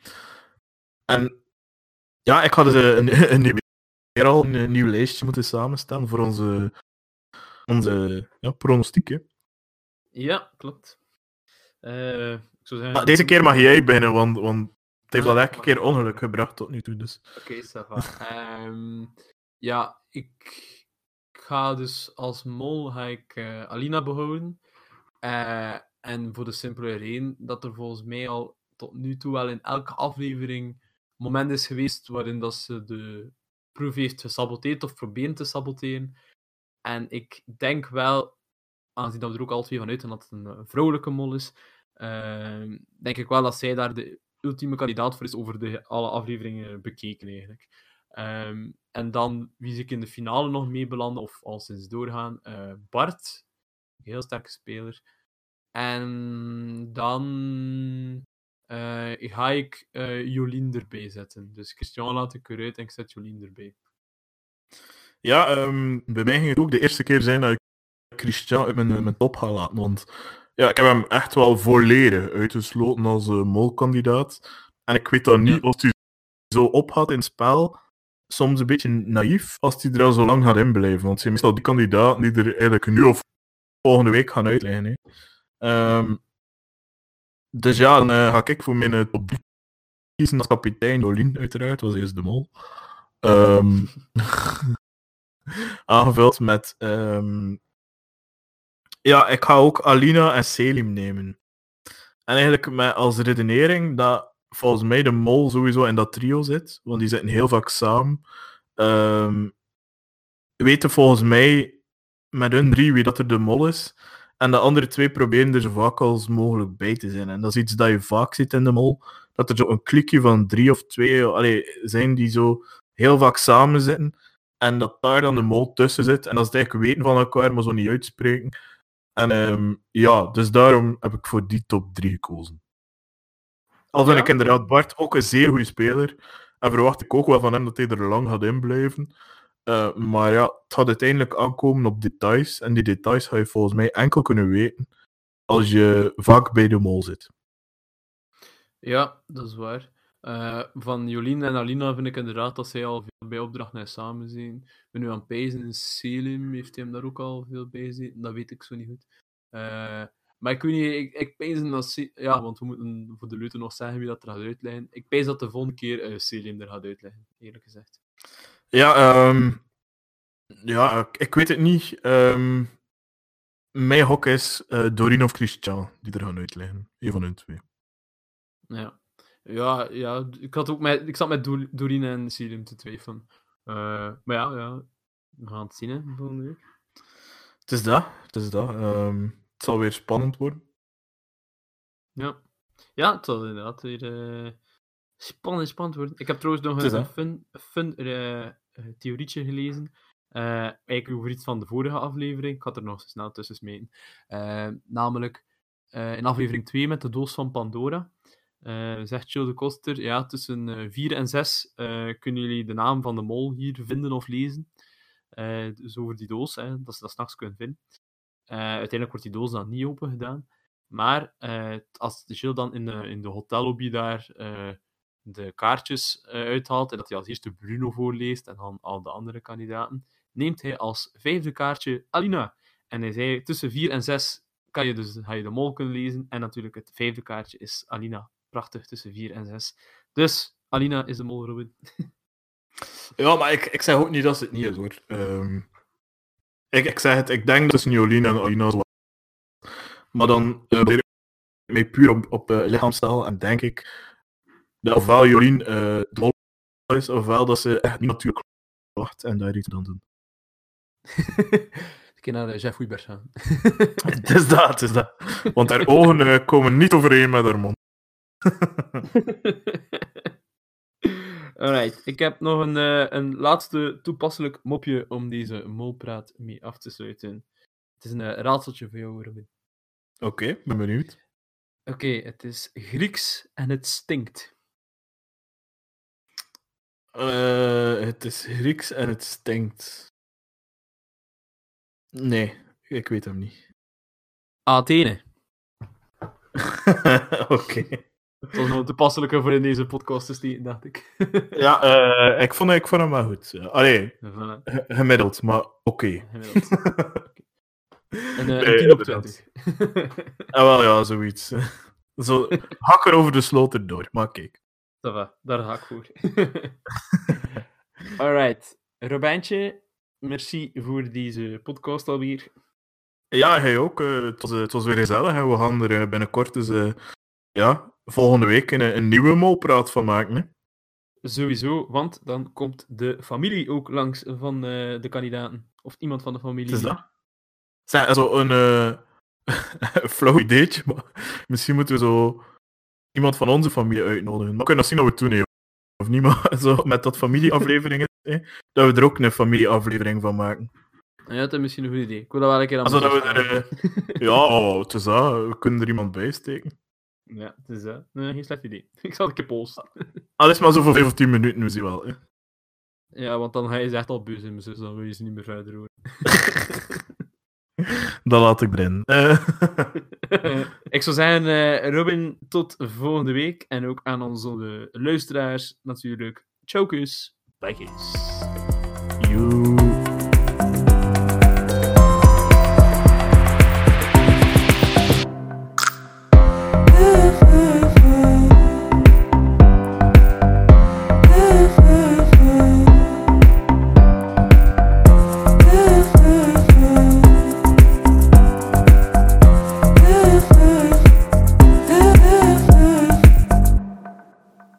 en ja, ik had dus een, een, nieuw, al een, nieuw lijstje moeten samenstellen voor onze, onze ja, pronostieken. Ja, klopt. Uh, ik zou zeggen... ah, deze keer mag jij beginnen, want, want het heeft al elke keer ongeluk gebracht tot nu toe. Dus. Oké, okay, um, ja, ik ga dus als mol ga ik, uh, Alina behouden. Uh, en voor de simpele reden dat er volgens mij al tot nu toe wel in elke aflevering moment is geweest waarin dat ze de proef heeft gesaboteerd of proberen te saboteren. En ik denk wel, aangezien dat we er ook al twee van uit en dat het een, vrouwelijke mol is, uh, denk ik wel dat zij daar de ultieme kandidaat voor is over de, alle afleveringen bekeken eigenlijk. Um, en dan wie ik in de finale nog mee belanden, of al sinds doorgaan, uh, Bart, heel sterke speler. En dan uh, ga ik uh, Jolien erbij zetten. Dus Christian laat ik eruit en ik zet Jolien erbij. Ja, um, bij mij ging het ook de eerste keer zijn dat ik Christian uit mijn, mijn top ga laten. Want ja, ik heb hem echt wel volledig uitgesloten als uh, molkandidaat. En ik weet dan niet of hij zo op had in het spel. Soms een beetje naïef als hij er al zo lang gaat inblijven. Want zijn meestal die kandidaten die er eigenlijk nu of volgende week gaan uitleggen. Hè. Um, dus ja, dan uh, ga ik voor mijn uh, top 3 kiezen als kapitein. Jolien, uiteraard, was eerst de mol. Um, aangevuld met. Um, ja, ik ga ook Alina en Selim nemen. En eigenlijk met als redenering dat volgens mij de mol sowieso in dat trio zit, want die zitten heel vaak samen. Um, weten volgens mij met hun drie wie dat er de mol is. En de andere twee proberen er zo vaak als mogelijk bij te zijn. En dat is iets dat je vaak ziet in de mol. Dat er zo een klikje van drie of twee allee, zijn die zo heel vaak samen zitten. En dat daar dan de mol tussen zit. En dat ze eigenlijk weten van elkaar, maar zo niet uitspreken. En um, ja, dus daarom heb ik voor die top 3 gekozen. Al vind ja? ik inderdaad Bart ook een zeer goede speler. En verwacht ik ook wel van hem dat hij er lang gaat inblijven. Uh, maar ja, het gaat uiteindelijk aankomen op details. En die details ga je volgens mij enkel kunnen weten als je vaak bij de mol zit. Ja, dat is waar. Uh, van Jolien en Alina vind ik inderdaad dat zij al veel bij opdrachten samen zijn. Ik nu aan Pijzen en Selim, heeft hij hem daar ook al veel bij zitten? Dat weet ik zo niet goed. Uh, maar ik weet niet, ik, ik pijs dat... Ja, want we moeten voor de leuten nog zeggen wie dat er gaat uitleggen. Ik pijs dat de volgende keer uh, Selim er gaat uitleggen, eerlijk gezegd. Ja, um, ja ik weet het niet. Um, mijn hok is uh, Doreen of Christian die er gaan uitleggen. Een van hun twee. Ja. Ja, ja ik, had ook met, ik zat met Doreen en Selim te twijfelen. Uh, maar ja, ja, we gaan het zien hè, volgende week. Het is dat, het is dat. Um, het zal weer spannend worden. Ja, ja het zal inderdaad weer uh, spannend, spannend worden. Ik heb trouwens nog een, een fun, fun uh, theorietje gelezen. Uh, eigenlijk over iets van de vorige aflevering. Ik had er nog snel tussen smeten. Uh, namelijk in aflevering 2 met de doos van Pandora. Zegt Jill de Koster, ja, tussen 4 en 6 kunnen jullie de naam van de mol hier vinden of lezen. dus over die doos, hè, dat ze dat s'nachts kunnen vinden. uiteindelijk wordt die doos dan niet open gedaan. Maar als Jill dan in de, in de hotellobby daar de kaartjes uithaalt en dat hij als eerste Bruno voorleest en dan al de andere kandidaten, neemt hij als vijfde kaartje Alina. En hij zei, tussen 4 en 6 kan je dus, ga je de mol kunnen lezen. En natuurlijk het vijfde kaartje is Alina. Prachtig, tussen 4 en 6. Dus, Alina is de mol, Robin. ja, maar ik, ik zeg ook niet dat het niet is, hoor. Um, ik, ik zeg het, ik denk dat Jolien en Alina is. Maar dan uh, ik mij puur op, op uh, lichaamstaal en denk ik dat ofwel Jolien uh, de mol is, ofwel dat ze echt niet natuurlijk wacht en daar iets dan doen. Ik naar de Jeff Wiebers gaan. het is dat, het is dat. Want haar ogen uh, komen niet overeen met haar mond. Alright, ik heb nog een, uh, een laatste toepasselijk mopje om deze molpraat mee af te sluiten. Het is een uh, raadseltje voor jou, Robin. Oké, okay, ben benieuwd. Oké, okay, het is Grieks en het stinkt. Uh, het is Grieks en het stinkt. Nee, ik weet hem niet. Athene. Oké. Okay. Was een toepasselijke voor in deze podcast te steken, dacht ik. ja, uh, ik, vond, ik vond hem wel goed. Allee, gemiddeld, maar oké. Okay. Gemiddeld. En uh, nee, 10 op 20. ah, wel ja, zoiets. Zo, hak er over de sloot erdoor, maar kijk. Va, daar ga ik voor. Alright, Robijntje, merci voor deze podcast alweer. Ja, hij ook. Uh, het, was, het, was, weer gezellig. Hè. We gaan er uh, binnenkort dus, uh, ja, volgende week een, een nieuwe molpraat van maken. Hè. Sowieso, want dan komt de familie ook langs van de kandidaten. Of iemand van de familie. Is dat? Zijn also een flauw ideetje, maar misschien moeten we zo iemand van onze familie uitnodigen. Maar we kunnen zien dat we het doen, of niet, maar zo met dat familieafleveringen, hè, dat we er ook een familieaflevering van maken. Ja, dat is misschien een goed idee. Ik wil dat wel een keer aan dat we er, uh, Ja, oh, het is dat. We kunnen er iemand bij steken. Ja, het is dat. Nee, geen slecht idee. Ik zal het een keer posten. Al is maar zo voor 5 of 10 minuten, we zien wel. Hè. Ja, want dan ga je echt al bus in dus dan wil je ze niet meer verder horen. dat laat ik erin. Uh. ik zou zeggen, uh, Robin, tot volgende week. En ook aan onze luisteraars natuurlijk. Ciao, kus. Bye, kids. You.